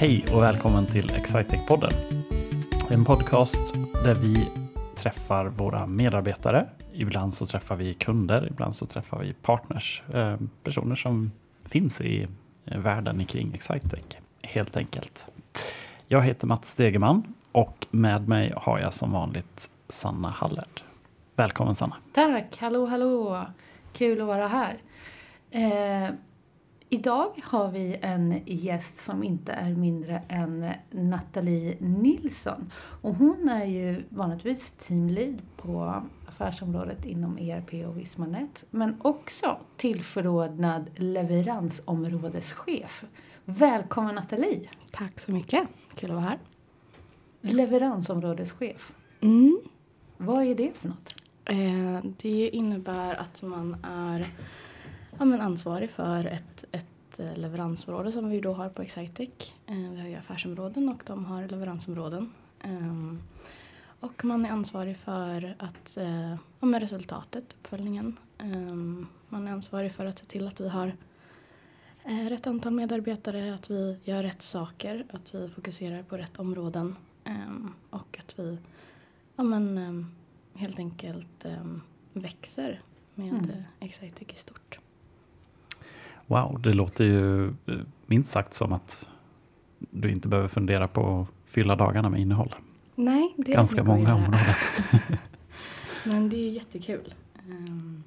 Hej och välkommen till Excitec-podden. En podcast där vi träffar våra medarbetare. Ibland så träffar vi kunder, ibland så träffar vi partners. Eh, personer som finns i eh, världen kring Excitec, helt enkelt. Jag heter Mats Stegeman och med mig har jag som vanligt Sanna Hallert. Välkommen Sanna. Tack, hallå hallå. Kul att vara här. Eh, idag har vi en gäst som inte är mindre än Nathalie Nilsson. Och hon är ju vanligtvis teamlead på affärsområdet inom ERP och Vismanet. Men också tillförordnad leveransområdeschef. Välkommen Nathalie! Tack så mycket. Kul att vara här. Leveransområdeschef. Mm. Vad är det för något? Eh, det innebär att man är ja, men ansvarig för ett, ett eh, leveransområde som vi då har på Excitec. Eh, vi har ju affärsområden och de har leveransområden. Eh, och man är ansvarig för att, eh, ja, med resultatet, uppföljningen. Eh, man är ansvarig för att se till att vi har rätt antal medarbetare, att vi gör rätt saker, att vi fokuserar på rätt områden ehm, och att vi ja, men, ehm, helt enkelt ehm, växer med mm. Excitec i stort. Wow, det låter ju eh, minst sagt som att du inte behöver fundera på att fylla dagarna med innehåll. Nej, det är Ganska många områden. Men det är jättekul. Ehm,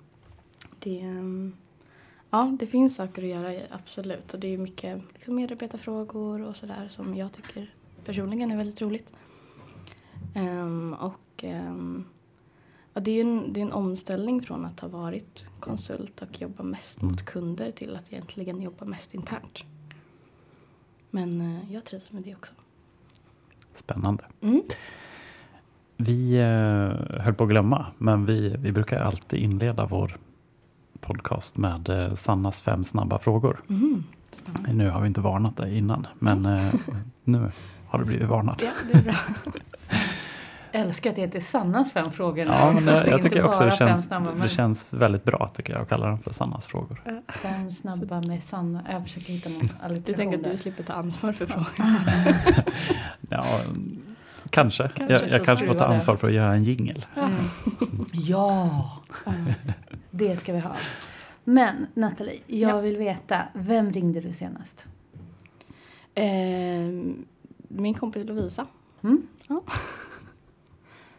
det, ehm, ja, det finns saker att göra, absolut. Och det är mycket liksom, medarbetarfrågor och sådär som jag tycker personligen är väldigt roligt. Ehm, och ja, det, är en, det är en omställning från att ha varit konsult och jobba mest Mm. mot kunder till att egentligen jobba mest internt. Men eh, jag trivs med det också. Spännande. Mm. Vi eh, höll på att glömma, men vi, vi brukar alltid inleda vår podcast med eh, Sannas fem snabba frågor. Mm. Nu har vi inte varnat dig innan, men eh, nu har du blivit varnad. Ja, det är bra. Älskar att det heter Sannas fem frågor. Ja, men det, jag tycker också det känns, det känns väldigt bra tycker jag att kalla dem för Sannas frågor. Fem snabba med Sanna. Jag försöker hitta någon alliteration Du tänker att du slipper ta ansvar för frågan? Ja, kanske. Kanske jag jag kanske får ta ansvar för att göra en jingel. Mm. Ja, det ska vi ha. Men Nathalie, jag Ja. vill veta, vem ringde du senast? Ehm, min kompis Lovisa. Mm? Ja.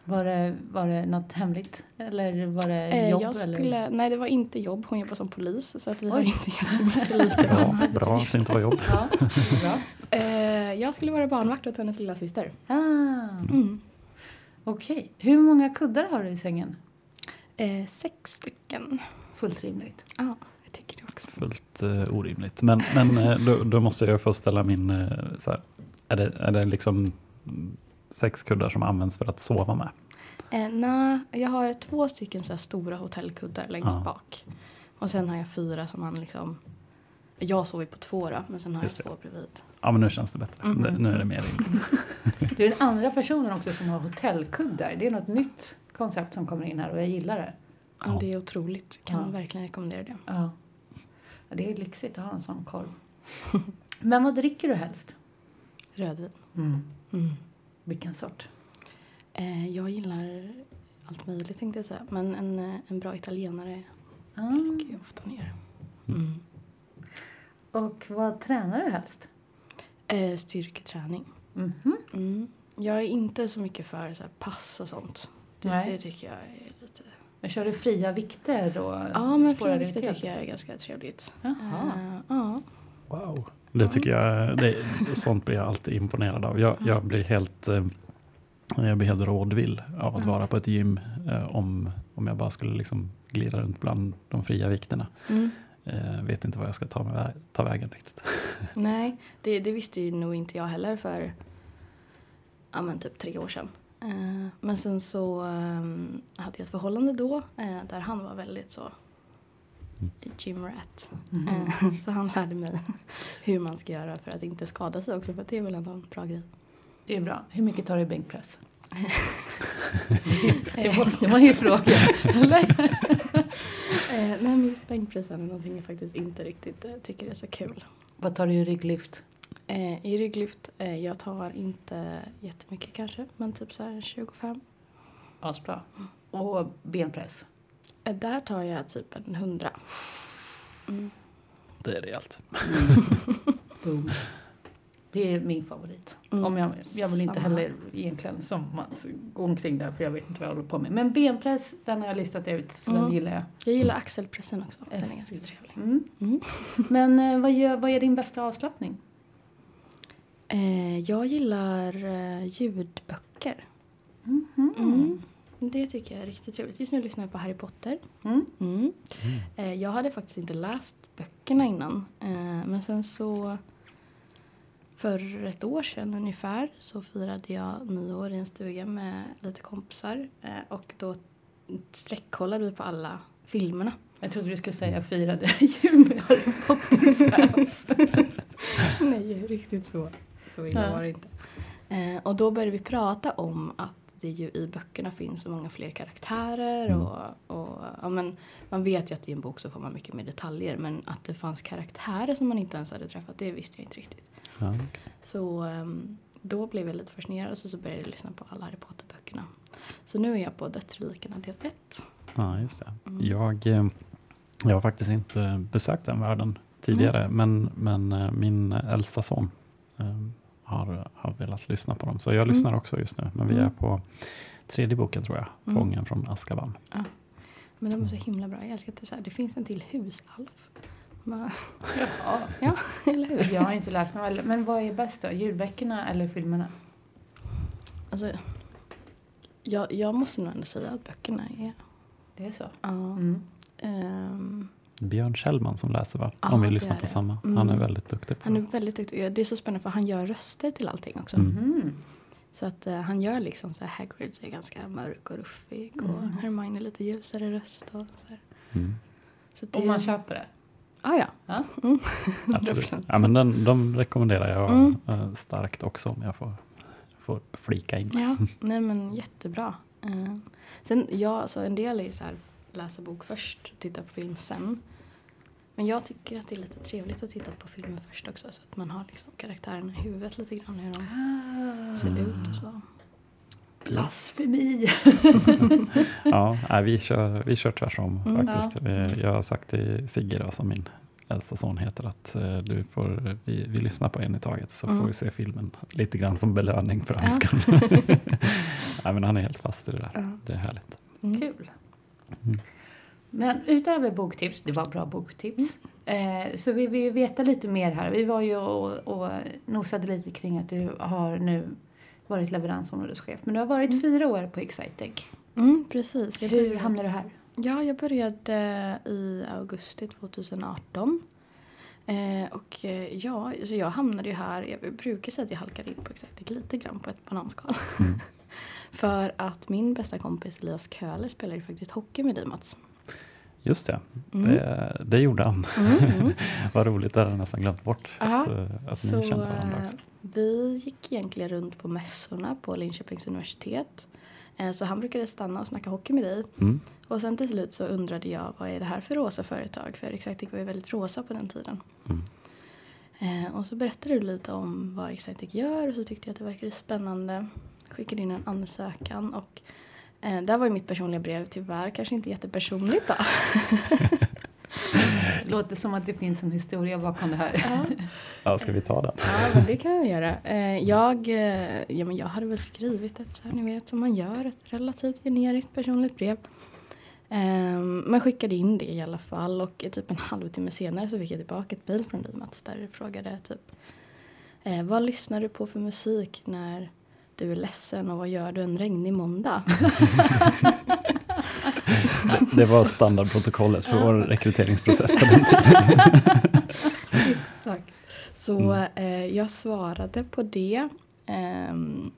Var, det, var det något hemligt? Eller var det Eh, jobb? jag eller? skulle, nej, det var inte jobb. Hon jobbar som polis så att vi har Oj. inte jättemycket likadana Bra, bra att det inte var jobb. Ja, bra. Eh, jag skulle vara barnvakt åt hennes lilla syster. Ah, Mm. Okej, hur många kuddar har du i sängen? Eh, sex stycken. Fullt rimligt. Ja, jag tycker det också. Fullt eh, orimligt. Men, men eh, då, då måste jag få ställa min... eh, så här, är, det, är det liksom sex kuddar som används för att sova med? Eh, nej, jag har två stycken så här stora hotellkuddar längst Ja. bak. Och sen har jag fyra som man liksom... Jag sover på två då, men sen har Just jag det. två bredvid. Ja, men nu känns det bättre. Mhm. Det, nu är det mer rimligt. Du är den andra personen också som har hotellkuddar. Det är något nytt koncept som kommer in här och jag gillar det. Ja. Ja. Det är otroligt. Kan Ja. verkligen rekommendera det. Ja. Ja, Det är lyxigt att ha en sån korv. Men vad dricker du helst? Rödvin. Mm. Mm. Vilken sort? Eh, jag gillar allt möjligt tänkte jag säga. Men en, eh, en bra italienare Ah. släcker jag ofta ner. Mm. Och vad tränar du helst? Eh, styrketräning. Mhm. Mm. Jag är inte så mycket för så här, pass och sånt. Det, Nej. det tycker jag är lite... Jag kör du fria vikter och Ja, men spårar fria vikter tycker jag är ganska trevligt. Jaha. Eh, ja. Det tycker jag, det, sånt blir jag alltid imponerad av. Jag, jag blir helt eh, jag blir helt rådvill av att Ja. vara på ett gym eh, om, om jag bara skulle liksom glida runt bland de fria vikterna. Mm. Eh, vet inte vad jag ska ta, med, ta vägen riktigt. Nej, det, det visste ju nog inte jag heller för ja, men typ tre år sedan. Eh, men sen så ehm, hade jag ett förhållande då eh, där han var väldigt så Mm. gymrat. Mhm. Eh, så han lärde mig hur man ska göra för att inte skada sig också för det är väl ändå en bra grej. Det är bra. Hur mycket tar du i bänkpress? Det måste man ju fråga. Eller? Eh, nej men just bänkpressen är någonting jag faktiskt inte riktigt eh, tycker är så kul. Vad tar du i rygglyft? I rygglyft, jag tar inte jättemycket kanske, men typ så här 25. Asbra. Och benpress. Eh, där tar jag typ en 100. Mm. Det är rejält. Boom. Det är min favorit. Mm. Om jag, jag vill inte Samma. heller egentligen som Mats gå omkring där för jag vet inte vad jag håller på med. Men benpress, den har jag listat ut så den Mm. gillar jag. Jag gillar axelpressen också, den är ganska trevlig. Mm. Mm. Men eh, vad, gör, vad är din bästa avslappning? Eh, jag gillar eh, ljudböcker. Mhm. Mm. Det tycker jag är riktigt trevligt. Just nu lyssnar jag på Harry Potter. Mm. Mm. Eh, jag hade faktiskt inte läst böckerna innan. Eh, men sen så för ett år sedan ungefär så firade jag nyår i en stuga med lite kompisar. Eh, och då sträckkollade vi på alla filmerna. Jag trodde du skulle säga firade jul med Harry Potter-fans. Nej, riktigt så. Så illa Ja. var det inte. Eh, och då började vi prata om att det ju i böckerna finns så många fler karaktärer. Mm. Och, och, ja, men man vet ju att i en bok så får man mycket mer detaljer. Men att det fanns karaktärer som man inte ens hade träffat, det visste jag inte riktigt. Ja, okej. Så ehm, då blev jag lite fascinerad och så, så började jag lyssna på alla Harry Potter-böckerna. Så nu är jag på Dödsrelikerna del 1. ja, just det. Mm. Jag, eh, jag har faktiskt inte besökt den världen tidigare, men, men eh, min äldsta son eh, har, har velat lyssna på dem. Så jag Mm. lyssnar också just nu, men vi är Mm. på tredje boken tror jag, Mm. Fången från Azkaban. Men de är så himla bra. Jag älskar att det, är så här, det finns en till husalf. Man, Jaha. ja, eller hur? Jag har inte läst dem heller. Men vad är bäst då? Ljudböckerna eller filmerna? Alltså, jag, jag måste nog ändå säga att böckerna är... Det är så? Ja. Mm. ehm, Björn Kjellman som läser va? Ja, Om vi det lyssnar är på det. samma. Han är Mm. väldigt duktig på han är det. väldigt duktig. Det är så spännande för han gör röster till allting också. Mm. Mm. Så att eh, han gör liksom så här Hagrid är ganska mörk och ruffig och Mm. Hermione lite ljusare röst och så här. Mm. Så att Och man köper det? Ah, ja, Ja. Absolut. 100%. Ja, men den, de rekommenderar jag Mm. eh, starkt också om jag får, får flika in. Ja, nej men jättebra. Eh, sen, ja, så en del är ju så här läsa bok först, titta på film sen. Men jag tycker att det är lite trevligt att titta på filmen först också så att man har liksom karaktärerna i huvudet lite grann hur de ser ut och så. Blasfemi! Ja, nej, vi, kör, vi kör tvärsom Mm. faktiskt. Vi, jag har sagt till Sigge då, som min äldsta son heter att eh, du får, vi, vi lyssnar på en i taget så Mm. får vi se filmen lite grann som belöning för Ja. hans skull. nej, men han är helt fast i det där. Ja. Det är härligt. Mm. Kul. Mm. Men utöver boktips, det var bra boktips, eh, så vill vi veta lite mer här. Vi var ju och, och nosade lite kring att du har nu varit leveransområdeschef. Men du har varit Mm. fyra år på Excitec. Mm, precis. Jag Hur hamnade du här? Ja, jag började i augusti 2018. Eh, och eh, ja, så jag hamnade ju här, jag brukar säga att jag halkade in på exakt lite grann på ett bananskal. Mm. För att min bästa kompis Elias Köhler spelar ju faktiskt hockey med dig Mats. Just det, Mm. det, det gjorde han. Mm, mm. Vad roligt, det hade jag nästan glömt bort. Ja, att, eh, att Så ni kände varandra eh, också. vi gick egentligen runt på mässorna på Linköpings universitet. Eh, så han brukade stanna och snacka hockey med dig. Mm. Och sen till slut så undrade jag vad är det här för rosa företag? För Excitec var ju väldigt rosa på den tiden. Mm. Eh, och så berättade du lite om vad Excitec gör och så tyckte jag att det verkade spännande. Skickade in en ansökan och eh, där var ju mitt personliga brev tyvärr kanske inte jättepersonligt då. Låter som att det finns en historia bakom det här. ja, Ja, ska vi ta den? ja, det kan vi göra. Eh, jag, eh, ja, men jag hade väl skrivit ett, så här, ni vet, som man gör, ett relativt generiskt personligt brev. Eh, men skickade in det i alla fall och typ en halvtimme senare så fick jag tillbaka ett mejl från dig Mats där du frågade typ eh, vad lyssnar du på för musik när du är ledsen och vad gör du en regnig måndag? Det var standardprotokollet för vår rekryteringsprocess på den tiden. Exakt. Så Mm. eh, jag svarade på det. ehm,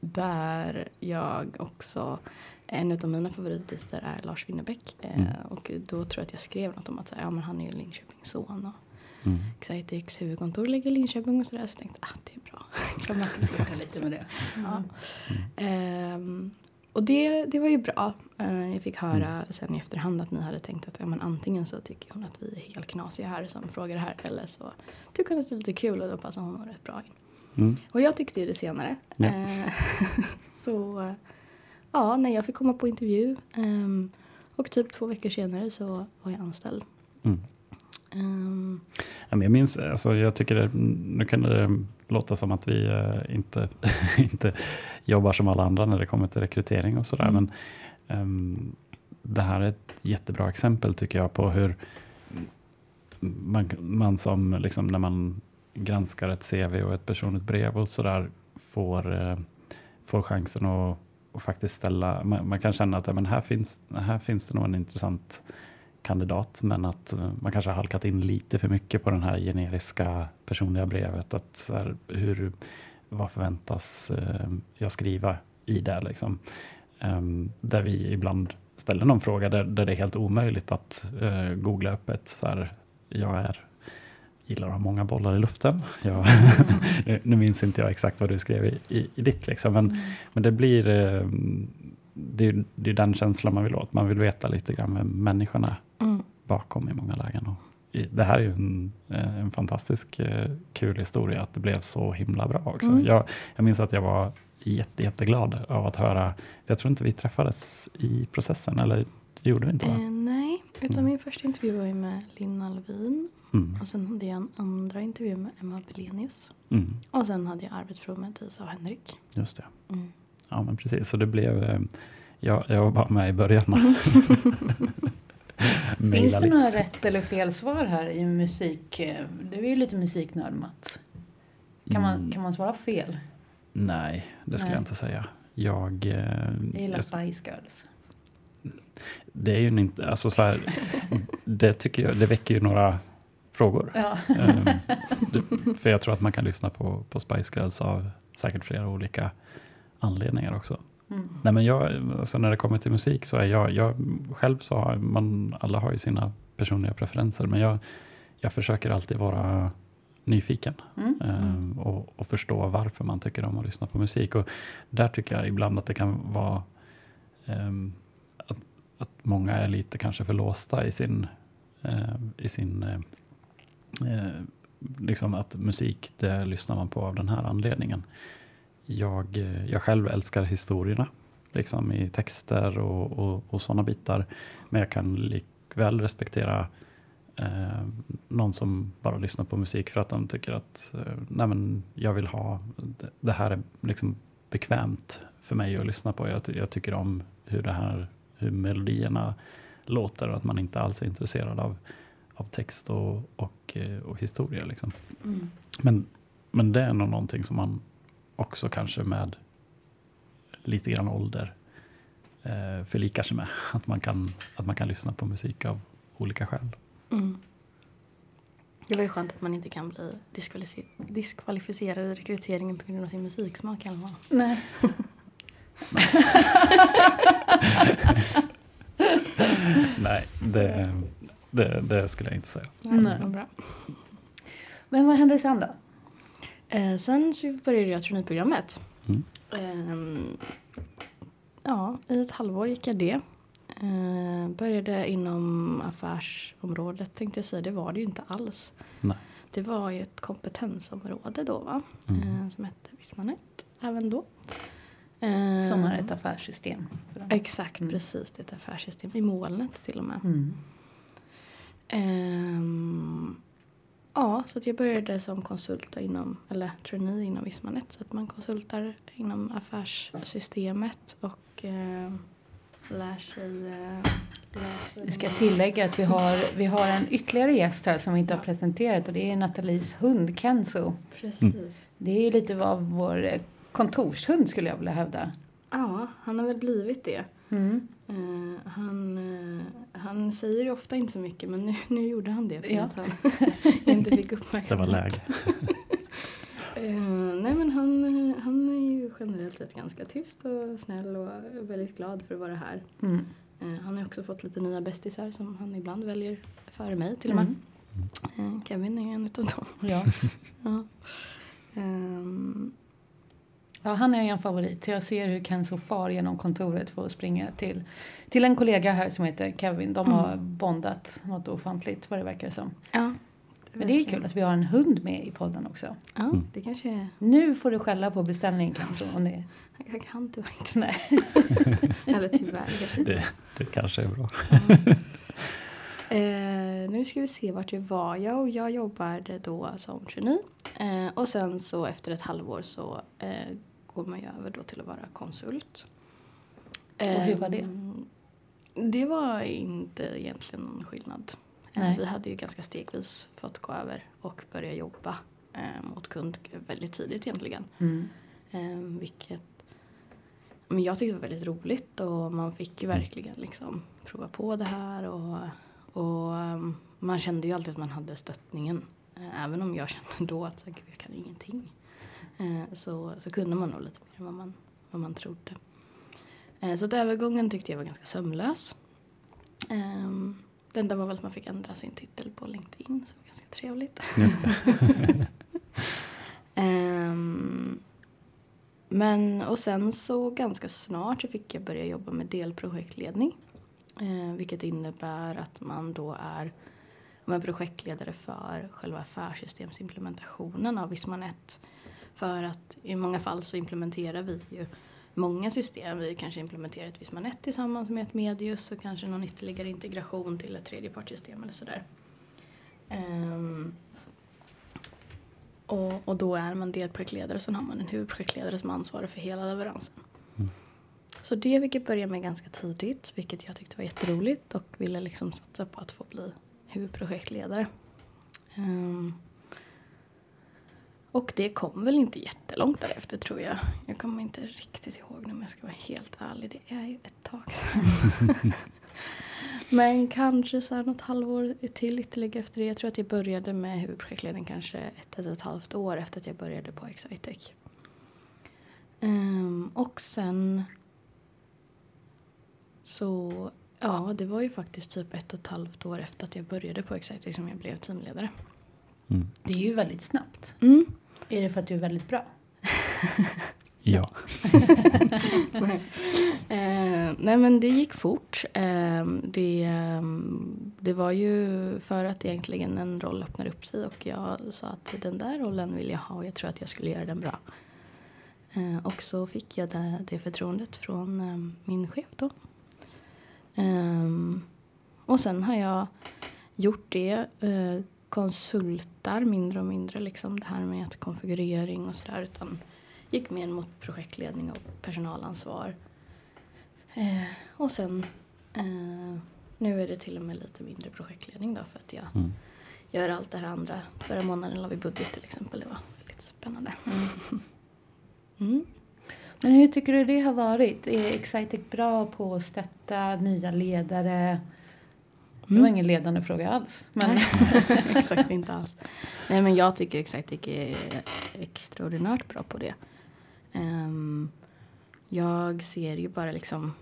där jag också, en av mina favoritartister är Lars Winnerbäck. Eh, Mm. Och då tror jag att jag skrev något om att så ja, men han är ju Linköpings son. Och Mm. Excitex huvudkontor ligger i Linköping och sådär. Så jag tänkte ah, det är bra. Kan man lite med det. Ja. Ehm, och det, det var ju bra. Eh, jag fick höra mm. sen i efterhand att ni hade tänkt att ja, men antingen så tycker hon att vi är helt knasiga här som frågar det här eller så tycker hon att det är lite kul och då passar hon rätt bra in. Mm. Och jag tyckte ju det senare. Ja. Eh, så ja, när jag fick komma på intervju um, och typ två veckor senare så var jag anställd. Mm. Um, jag minns, alltså jag tycker det, nu kan det låta som att vi uh, inte, inte jobbar som alla andra när det kommer till rekrytering och sådär. Mm. Men um, det här är ett jättebra exempel tycker jag på hur man, man som, liksom, när man granskar ett CV och ett personligt brev och sådär får, uh, får chansen att och faktiskt ställa, man, man, kan känna att ja, men här, finns, här finns det nog en intressant kandidat, men att eh, man kanske har halkat in lite för mycket på den här generiska personliga brevet. Att här, hur, vad förväntas eh, jag skriva i det? Liksom. Um, där vi ibland ställer någon fråga där, där det är helt omöjligt att uh, googla upp ett så här, jag är gillar att ha många bollar i luften. Jag, nu minns inte jag exakt vad du skrev i, i, i ditt, liksom, men, mm. men det blir uh, det, är, det är den känslan man vill åt. Man vill veta lite grann vem människorna mm. bakom i många lägen. Och det här är ju en, eh, en fantastisk eh, kul historia, att det blev så himla bra också. Mm. Jag, jag minns att jag var jätte, jätteglad av att höra, jag tror inte vi träffades i processen, eller gjorde vi inte? Eh, nej, utan mm. min första intervju var ju med Linn Alvin. Mm. Och sen hade jag en andra intervju med Emma Belenius. Mm. Och sen hade jag arbetsprov med Tisa och Henrik. Just det. Mm. Ja men precis, så det blev, jag, jag var bara med i början. Finns det några rätt eller fel svar här i musik? Du är ju lite musiknörd Mats. Kan man, mm. kan man svara fel? Nej, det ska Nej. jag inte säga. Jag, eh, jag gillar Spice Girls. Det är ju inte, alltså så här, det tycker jag, det väcker ju några frågor. Ja. um, för jag tror att man kan lyssna på, på Spice Girls av säkert flera olika anledningar också. Mm. Nej, men jag, alltså när det kommer till musik så är jag, jag själv så har man, alla har ju sina personliga preferenser, men jag, jag försöker alltid vara nyfiken mm. eh, och, och, förstå varför man tycker om att lyssna på musik. Och där tycker jag ibland att det kan vara eh, att, att många är lite kanske för låsta i sin, eh, i sin eh, liksom att musik, det lyssnar man på av den här anledningen jag, eh, jag själv älskar historierna liksom i texter och, och, och sådana bitar. Men jag kan likväl respektera eh, någon som bara lyssnar på musik för att de tycker att eh, nej men jag vill ha, det, det här är liksom bekvämt för mig att lyssna på. Jag, jag, tycker om hur, det här, hur melodierna låter och att man inte alls är intresserad av, av text och, och, eh, och historia. Liksom. Mm. Men, men det är nog någonting som man också kanske med lite grann ålder eh, förlikar sig med. Att man, kan, att man kan lyssna på musik av olika skäl. Mm. Det var ju skönt att man inte kan bli diskvalificerad i rekryteringen på grund av sin musiksmak i alla fall. Nej. Nej, det, det, det, skulle jag inte säga. Nej. Bra. Men vad hände sen då? Eh, sen så började jag traineeprogrammet. Mm. Eh, ja, i ett halvår gick jag det. Eh, började inom affärsområdet tänkte jag säga. Det var det ju inte alls. Nej. Det var ju ett kompetensområde då va? Mm. Eh, som hette Vismanet även då. Eh, som är ett affärssystem. Exakt, mm. precis. Det är ett affärssystem i molnet till och med. Mm. Um, Ja, så att jag började som konsult inom, eller trainee inom Vismanet. Så att man konsultar inom affärssystemet och eh, lär sig eh, vi ska tillägga att vi har, vi har en ytterligare gäst här som vi inte har presenterat och det är Nathalies hund Kenzo. Precis. Mm. Det är ju lite av vår kontorshund skulle jag vilja hävda. Ja, han har väl blivit det. Mm. Uh, han, uh, han säger ju ofta inte så mycket men nu, nu gjorde han det för ja. att han inte fick uppmärksamhet. Det var läge. uh, nej men han, han är ju generellt sett ganska tyst och snäll och väldigt glad för att vara här. Mm. han har också fått lite nya bästisar som han ibland väljer före mig till och med. Mm. Kevin är en utav dem. Ja. ja. Um, Ja, han är en favorit. Jag ser hur Kenzo far genom kontoret för att springa till, till en kollega här som heter Kevin. De har Mm. bondat något ofantligt vad det verkar som. Ja. Men det är kul att vi har en hund med i podden också. Ja, Mm. det kanske är... Nu får du skälla på beställning Kenzo. Om det... Jag kan tyvärr inte. Nej. Eller tyvärr kanske. Det, det kanske är bra. Eh, nu ska vi se vart jag var. Jag, och jag jobbade då som trainee. Eh, och sen så efter ett halvår så eh, går man ju över då till att vara konsult. Och hur var det? Ehm, Det var inte egentligen någon skillnad. Eh, Nej. Vi hade ju ganska stegvis fått gå över och börja jobba eh, mot kund väldigt tidigt egentligen. Mm. Vilket men jag tyckte det var väldigt roligt och man fick ju verkligen liksom prova på det här och, och ehm, man kände ju alltid att man hade stöttningen. Eh, även om jag kände då att så, här, "Gud, jag kan ingenting. Eh, så, så kunde man nog lite mer än vad man, vad man trodde. Eh, så att övergången tyckte jag var ganska sömlös. Um, det enda var väl att man fick ändra sin titel på LinkedIn, så det var ganska trevligt. Just. Ehm, men och sen så ganska snart så fick jag börja jobba med delprojektledning. Eh, vilket innebär att man då är man projektledare för själva affärssystemsimplementationen av Vismanet. För att i många fall så implementerar vi ju många system. Vi kanske implementerar ett Vismanet tillsammans med ett Medius och kanske någon ytterligare integration till ett tredjepartssystem eller sådär. Ehm, och, och då är man delprojektledare och sen har man en huvudprojektledare som ansvarar för hela leveransen. Mm. Så det fick jag börja med ganska tidigt, vilket jag tyckte var jätteroligt och ville liksom satsa på att få bli huvudprojektledare. Ehm, och det kom väl inte jättelångt därefter tror jag. Jag kommer inte riktigt ihåg nu om jag ska vara helt ärlig. Det är ju ett tag sedan. Men kanske så här något halvår till ytterligare efter det. Jag tror att jag började med huvudprojektledning kanske ett, ett och ett halvt år efter att jag började på Excitec. Ehm, och sen så, ja det var ju faktiskt typ ett och ett halvt år efter att jag började på Excitec som jag blev teamledare. Mm. Det är ju väldigt snabbt. Mm. Är det för att du är väldigt bra? Ja. Eh, nej men det gick fort. Eh, det, ehm, det var ju för att egentligen en roll öppnade upp sig och jag sa att den där rollen vill jag ha och jag tror att jag skulle göra den bra. Eh, och så fick jag det, det förtroendet från eh, min chef då. Och sen har jag gjort det, eh, konsultar mindre och mindre liksom det här med att konfigurering och sådär utan gick mer mot projektledning och personalansvar. Eh, och sen eh, nu är det till och med lite mindre projektledning då för att jag Mm. gör allt det här andra. Förra månaden la vi budget till exempel. Det var väldigt spännande. Mm. Men hur tycker du det har varit? Är Excitec bra på att stötta nya ledare? Det var Mm. ingen ledande fråga alls. Men Nej, exakt inte alls. Nej men jag tycker Excitec är extraordinärt bra på det. Ehm, jag ser ju bara liksom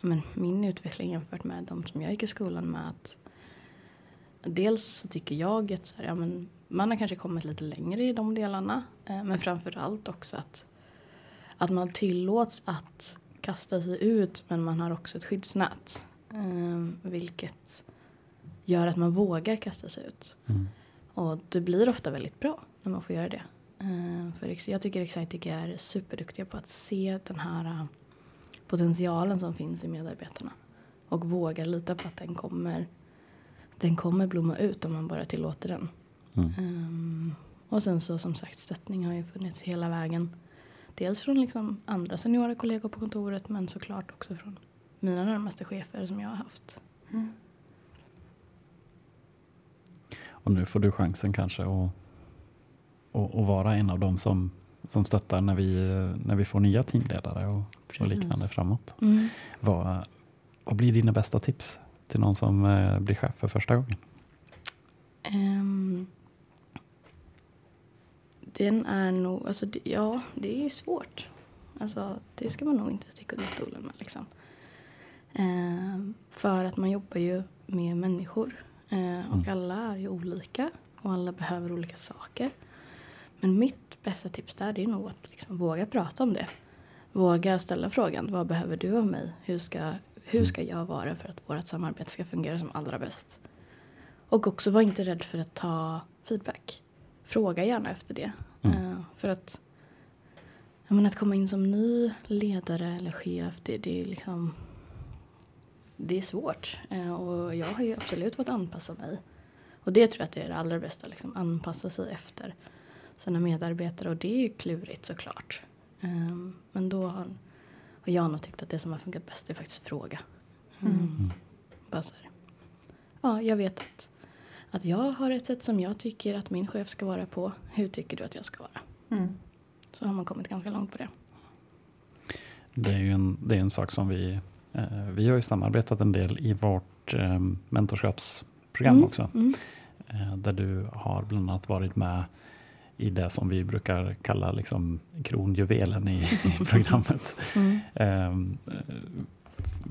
men, min utveckling jämfört med de som jag gick i skolan med att dels så tycker jag att här, ja, men, man har kanske kommit lite längre i de delarna eh, men framför allt också att, att man tillåts att kasta sig ut men man har också ett skyddsnät. Ehm, vilket gör att man vågar kasta sig ut. Mm. Och det blir ofta väldigt bra när man får göra det. Eh, för jag tycker Excitec är superduktiga på att se den här eh, potentialen som finns i medarbetarna. Och vågar lita på att den kommer, den kommer blomma ut om man bara tillåter den. Mm. Ehm, och sen så som sagt stöttning har ju funnits hela vägen. Dels från liksom andra seniora kollegor på kontoret men såklart också från mina närmaste chefer som jag har haft. Och nu får du chansen kanske att, att, att vara en av dem som, som stöttar när vi, när vi får nya teamledare och, och liknande framåt. Mm. Vad, vad blir dina bästa tips till någon som eh, blir chef för första gången? Ehm, den är nog, alltså ja det är ju svårt. Alltså det ska man nog inte sticka under stolen med liksom. Ehm, för att man jobbar ju med människor. Eh, och Mm. alla är ju olika och alla behöver olika saker. men mitt bästa tips där är nog att liksom våga prata om det. Våga ställa frågan, vad behöver du av mig? Hur ska, hur ska jag vara för att vårt samarbete ska fungera som allra bäst? Och också var inte rädd för att ta feedback. Fråga gärna efter det. Mm. Uh, för att, menar, att komma in som ny ledare eller chef, det, det är liksom det är svårt. Uh, och jag har ju absolut fått anpassa mig. Och det tror jag att det är det allra bästa, liksom, anpassa sig efter sina medarbetare. Och det är ju klurigt såklart. Um, men då har, har jag nog tyckt att det som har funkat bäst är faktiskt fråga. Um, mm. Bara så här. Ja, jag vet att att jag har ett sätt som jag tycker att min chef ska vara på. Hur tycker du att jag ska vara? Mm. Så har man kommit ganska långt på det. Det är ju en, det är en sak som vi, eh, vi har ju samarbetat en del i vårt eh, mentorskapsprogram mm. också. Mm. Eh, där du har bland annat varit med i det som vi brukar kalla liksom kronjuvelen i, i programmet. Mm. Ehm,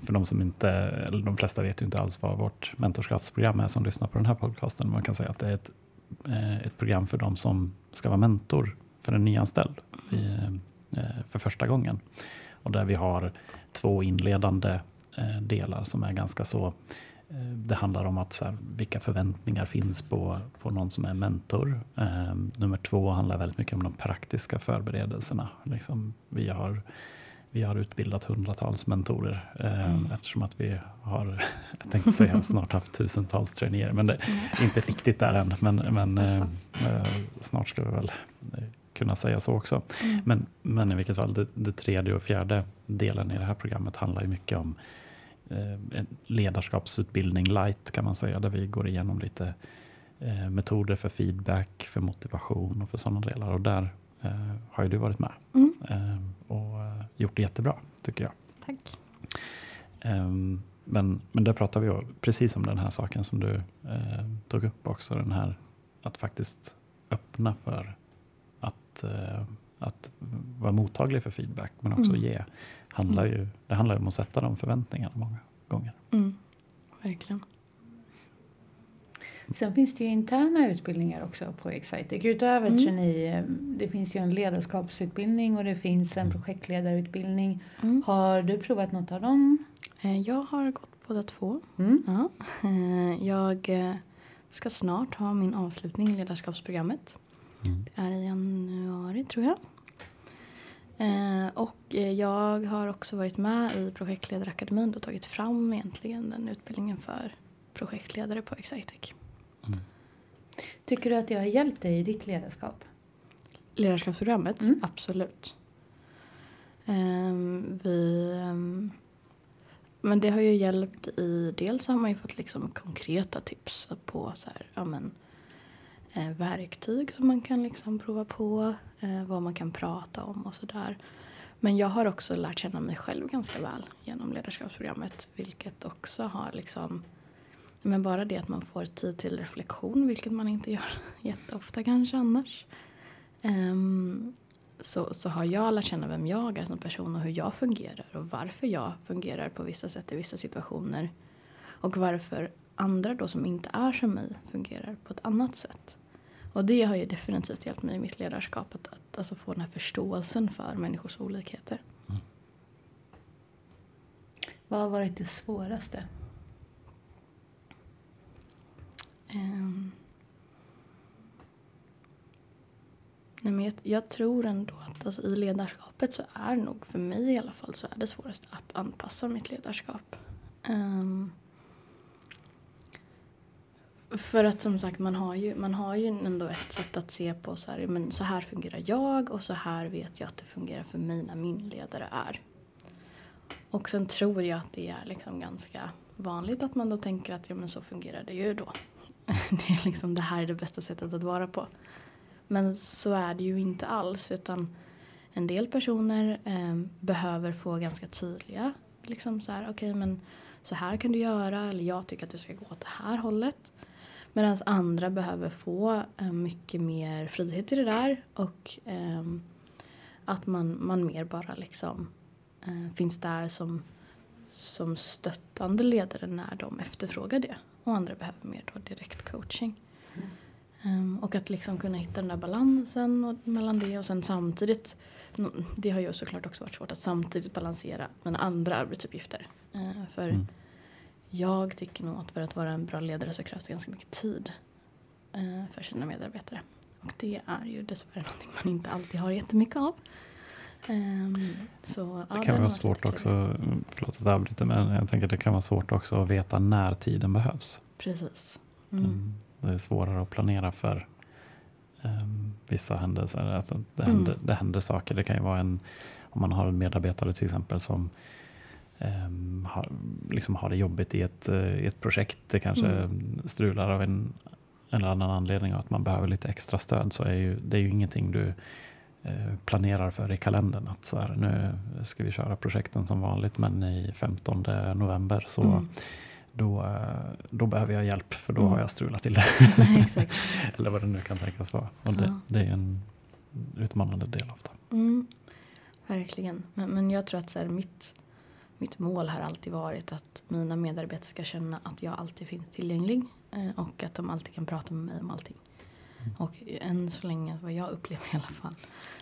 för de som inte, eller de flesta vet ju inte alls vad vårt mentorskapsprogram är som lyssnar på den här podcasten. Man kan säga att det är ett, eh, ett program för de som ska vara mentor för en nyanställd i, eh, för första gången. Och där vi har två inledande eh, delar som är ganska så det handlar om att så här, vilka förväntningar finns på, på någon som är mentor. Eh, nummer två handlar väldigt mycket om de praktiska förberedelserna. Liksom, vi har vi har utbildat hundratals mentorer eh, mm. eftersom att vi har, jag tänkte säga snart haft tusentals traineer, men det är mm. inte riktigt där än. Men, men eh, eh, snart ska vi väl eh, kunna säga så också. Mm. Men, men i vilket fall, det, det, tredje och fjärde delen i det här programmet handlar ju mycket om eh, ledarskapsutbildning light kan man säga, där vi går igenom lite eh, metoder för feedback, för motivation och för sådana delar. Och där eh, har ju du varit med mm. eh, och eh, gjort det jättebra tycker jag. Tack. Ehm, men, men där pratar vi precis om den här saken som du eh, tog upp också. Den här att faktiskt öppna för att, eh, att vara mottaglig för feedback men också mm. ge. Handlar ju, det handlar ju om att sätta de förväntningarna många gånger. Mm. Verkligen. Sen finns det ju interna utbildningar också på Excitec. Utöver mm. trainee, det finns ju en ledarskapsutbildning och det finns en projektledarutbildning. Mm. Har du provat något av dem? Eh, jag har gått båda två. Mm. Ja. Eh, jag eh, ska snart ha min avslutning i ledarskapsprogrammet. Mm. Det är i januari tror jag. Och jag har också varit med i projektledarakademin och tagit fram egentligen den utbildningen för projektledare på Excitec. Mm. Tycker du att det har hjälpt dig i ditt ledarskap? Ledarskapsprogrammet? Mm. Absolut. Um, vi, um, men det har ju hjälpt i, dels har man ju fått liksom konkreta tips på så här, ja, men, eh, Eh, verktyg som man kan liksom prova på, eh, vad man kan prata om och sådär. Men jag har också lärt känna mig själv ganska väl genom ledarskapsprogrammet vilket också har liksom men bara det att man får tid till reflektion, vilket man inte gör jätteofta kanske annars. Um, så, så har jag lärt känna vem jag är som person och hur jag fungerar och varför jag fungerar på vissa sätt i vissa situationer. Och varför andra då som inte är som mig fungerar på ett annat sätt. Och det har ju definitivt hjälpt mig i mitt ledarskap att, att alltså få den här förståelsen för människors olikheter. Mm. Vad har varit det svåraste? Um, nej men jag, jag, tror ändå att alltså, i ledarskapet så är nog för mig i alla fall så är det svårast att anpassa mitt ledarskap. Um, för att som sagt man har ju, man har ju ändå ett sätt att se på så här, men så här fungerar jag och så här vet jag att det fungerar för mig när min ledare är. Och sen tror jag att det är liksom ganska vanligt att man då tänker att ja men så fungerar det ju då. det är liksom det här är det bästa sättet att vara på. Men så är det ju inte alls utan en del personer eh, behöver få ganska tydliga liksom så här okej okay, men så här kan du göra eller jag tycker att du ska gå åt det här hållet. Medan andra behöver få eh, mycket mer frihet i det där och ehm, att man, man mer bara liksom eh, finns där som, som stöttande ledare när de efterfrågar det och andra behöver mer då direkt coaching. Um, och att liksom kunna hitta den där balansen och, mellan det och sen samtidigt det har ju såklart också varit svårt att samtidigt balansera mina andra arbetsuppgifter. Uh, för mm jag tycker nog att för att vara en bra ledare så krävs det ganska mycket tid uh, för sina medarbetare. Och det är ju dessvärre någonting man inte alltid har jättemycket av. Um, så, ja, det kan vara svårt också, förlåt att jag avbryter, men jag tänker att det kan vara svårt också att veta när tiden behövs. Precis. Mm. Mm, det är svårare att planera för um, vissa händelser. Alltså det, mm. händer, det händer saker. Det kan ju vara en, om man har en medarbetare till exempel som um, har, liksom har det jobbigt i ett, uh, i ett projekt. Det kanske mm. strular av en eller annan anledning och att man behöver lite extra stöd så är ju, det är ju ingenting du Eh, planerar för i kalendern. Att så här, nu ska vi köra projekten som vanligt men i 15 november så mm. då, eh, då behöver jag hjälp för då mm. har jag strulat till det. Eller vad det nu kan tänkas vara. Och det, det är en utmanande del av det. Mm. Verkligen. Men, men jag tror att så här, mitt, mitt mål har alltid varit att mina medarbetare ska känna att jag alltid finns tillgänglig eh, och att de alltid kan prata med mig om allting. Och än så länge, vad jag upplever i alla fall,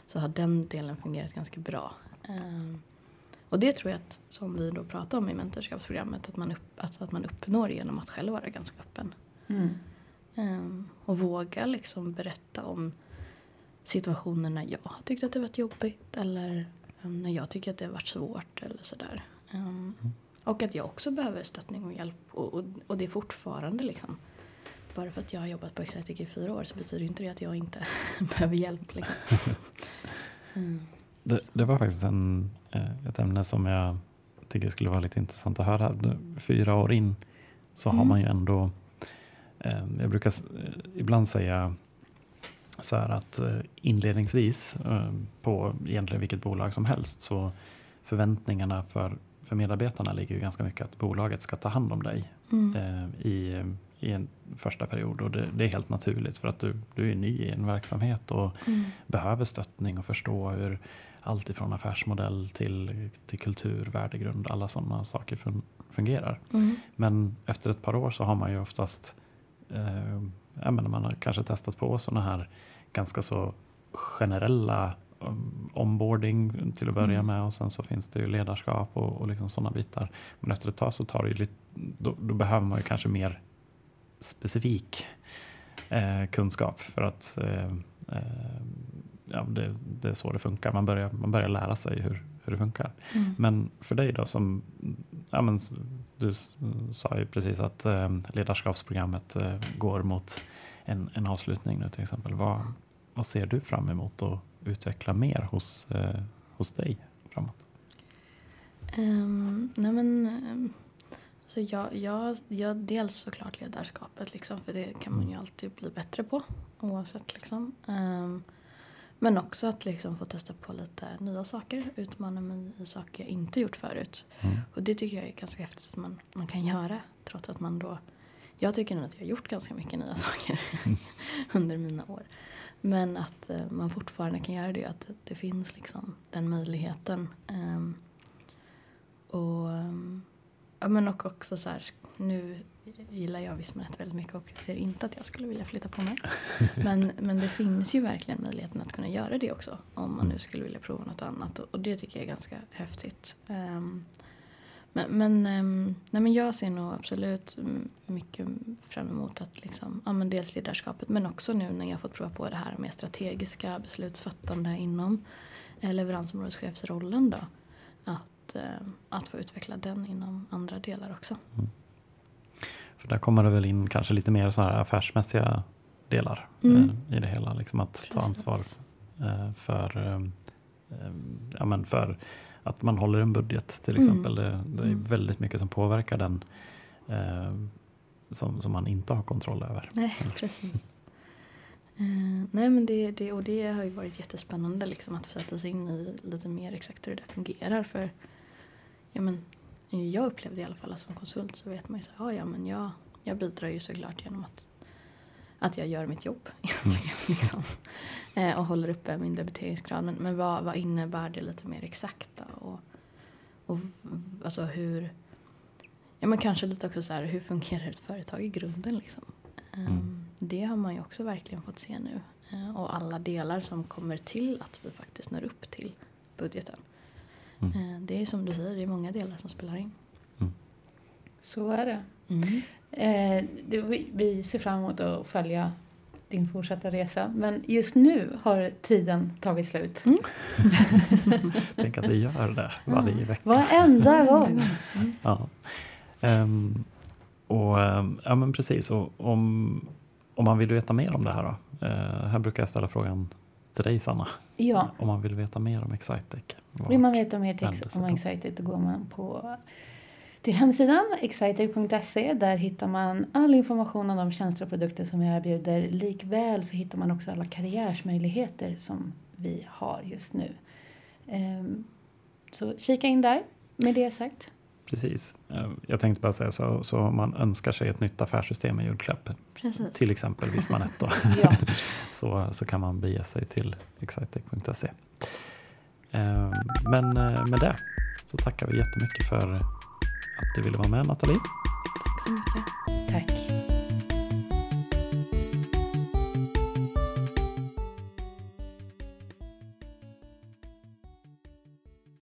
så har den delen fungerat ganska bra. Um, och det tror jag att, som vi då pratar om i mentorskapsprogrammet, att man, upp, alltså att man uppnår genom att själv vara ganska öppen. Mm. Um, och våga liksom berätta om situationer när jag har tyckt att det varit jobbigt eller um, när jag tycker att det har varit svårt eller sådär. Mm. Och att jag också behöver stöttning och hjälp och, och, och det är fortfarande liksom bara för att jag har jobbat på Exetic i fyra år så betyder inte det att jag inte behöver hjälp. Liksom. Mm. Det, det, var faktiskt en, eh, ett ämne som jag tycker skulle vara lite intressant att höra. Fyra år in så mm. har man ju ändå, eh, jag brukar ibland säga så här att eh, inledningsvis på egentligen vilket bolag som helst så förväntningarna för, för medarbetarna ligger ju ganska mycket att bolaget ska ta hand om dig mm. i i en första period och det, det, är helt naturligt för att du, du är ny i en verksamhet och mm. behöver stöttning och förstå hur allt ifrån affärsmodell till, till kultur, värdegrund, alla sådana saker fun, fungerar. Mm. Men efter ett par år så har man ju oftast, eh, menar, man har kanske testat på sådana här ganska så generella onboarding till att börja mm. med och sen så finns det ju ledarskap och, och liksom sådana bitar. Men efter ett tag så tar det ju lite, då, då behöver man ju kanske mer specifik eh, kunskap för att eh, eh, ja, det, det, är så det funkar. Man börjar, man börjar lära sig hur, hur det funkar. Mm. Men för dig då som, ja, men, du sa ju precis att eh, ledarskapsprogrammet eh, går mot en, en avslutning nu till exempel. Vad, vad ser du fram emot att utveckla mer hos, eh, hos dig framåt? Um, nej men, um så jag, jag, jag, dels såklart ledarskapet, liksom, för det kan man ju mm. alltid bli bättre på oavsett. Liksom. Um, men också att liksom få testa på lite nya saker, utmana mig i saker jag inte gjort förut. Mm. Och det tycker jag är ganska häftigt att man, man kan göra trots att man då jag tycker nog att jag har gjort ganska mycket nya saker under mina år. Men att uh, man fortfarande kan göra det, att det, finns liksom den möjligheten. Um, och Ja, men och också så här, nu gillar jag Vismanet väldigt mycket och ser inte att jag skulle vilja flytta på mig. Men, men det finns ju verkligen möjligheten att kunna göra det också om man nu skulle vilja prova något annat och, och det tycker jag är ganska häftigt. Um, men, men, um, nej, men jag ser nog absolut mycket fram emot att liksom, ja, men dels ledarskapet men också nu när jag fått prova på det här med strategiska beslutsfattande inom eh, leveransområdeschefsrollen då. Att att, eh, att få utveckla den inom andra delar också. Mm. För där kommer det väl in kanske lite mer så här affärsmässiga delar mm. Eh, i det hela. Liksom att Precis. ta ansvar eh, för, ja, men för att man håller en budget till mm. exempel. Mm. Det, det, är mm. väldigt mycket som påverkar den som, som man inte har kontroll över. Nej, precis. Uh, nej men det, det, och det har ju varit jättespännande liksom att sätta sig in i lite mer exakt hur det där fungerar. För ja, men, jag upplevde i alla fall att som konsult så vet man ju så ja, ja men jag, jag bidrar ju såklart genom att, att jag gör mitt jobb mm. liksom, eh, och håller uppe min debiteringsgrad. Men, men vad, vad innebär det lite mer exakt då? Och, och alltså hur, ja men kanske lite också så här, hur fungerar ett företag i grunden liksom? Um, mm. det har man ju också verkligen fått se nu. Eh, och alla delar som kommer till att vi faktiskt når upp till budgeten. Mm. Eh, det är som du säger, det är många delar som spelar in. Så är det. Mm. Eh, du, vi- ser fram emot att följa din fortsatta resa. Men just nu har tiden tagit slut. Mm. Tänk att det gör det varje vecka. Varenda gång. Ja. Ehm, och, ehm, ja men precis, och om, om man vill veta mer om det här då? Eh, här brukar jag ställa frågan till dig Sanna. Ja, Om man vill veta mer om Excitec. vill man veta mer om då? Excited då går man på till hemsidan excitec.se. Där hittar man all information om de tjänster och produkter som vi erbjuder. Likväl så hittar man också alla karriärsmöjligheter som vi har just nu. Ehm, Så kika in där med det sagt. Precis. Eh, Jag tänkte bara säga så, så om man önskar sig ett nytt affärssystem i julklapp, Precis. till exempel Vismanet då, Ja. så, så kan man bege sig till excitec.se. Eh, Men eh, med det så tackar vi jättemycket för att du ville vara med Nathalie. Tack så mycket. Tack.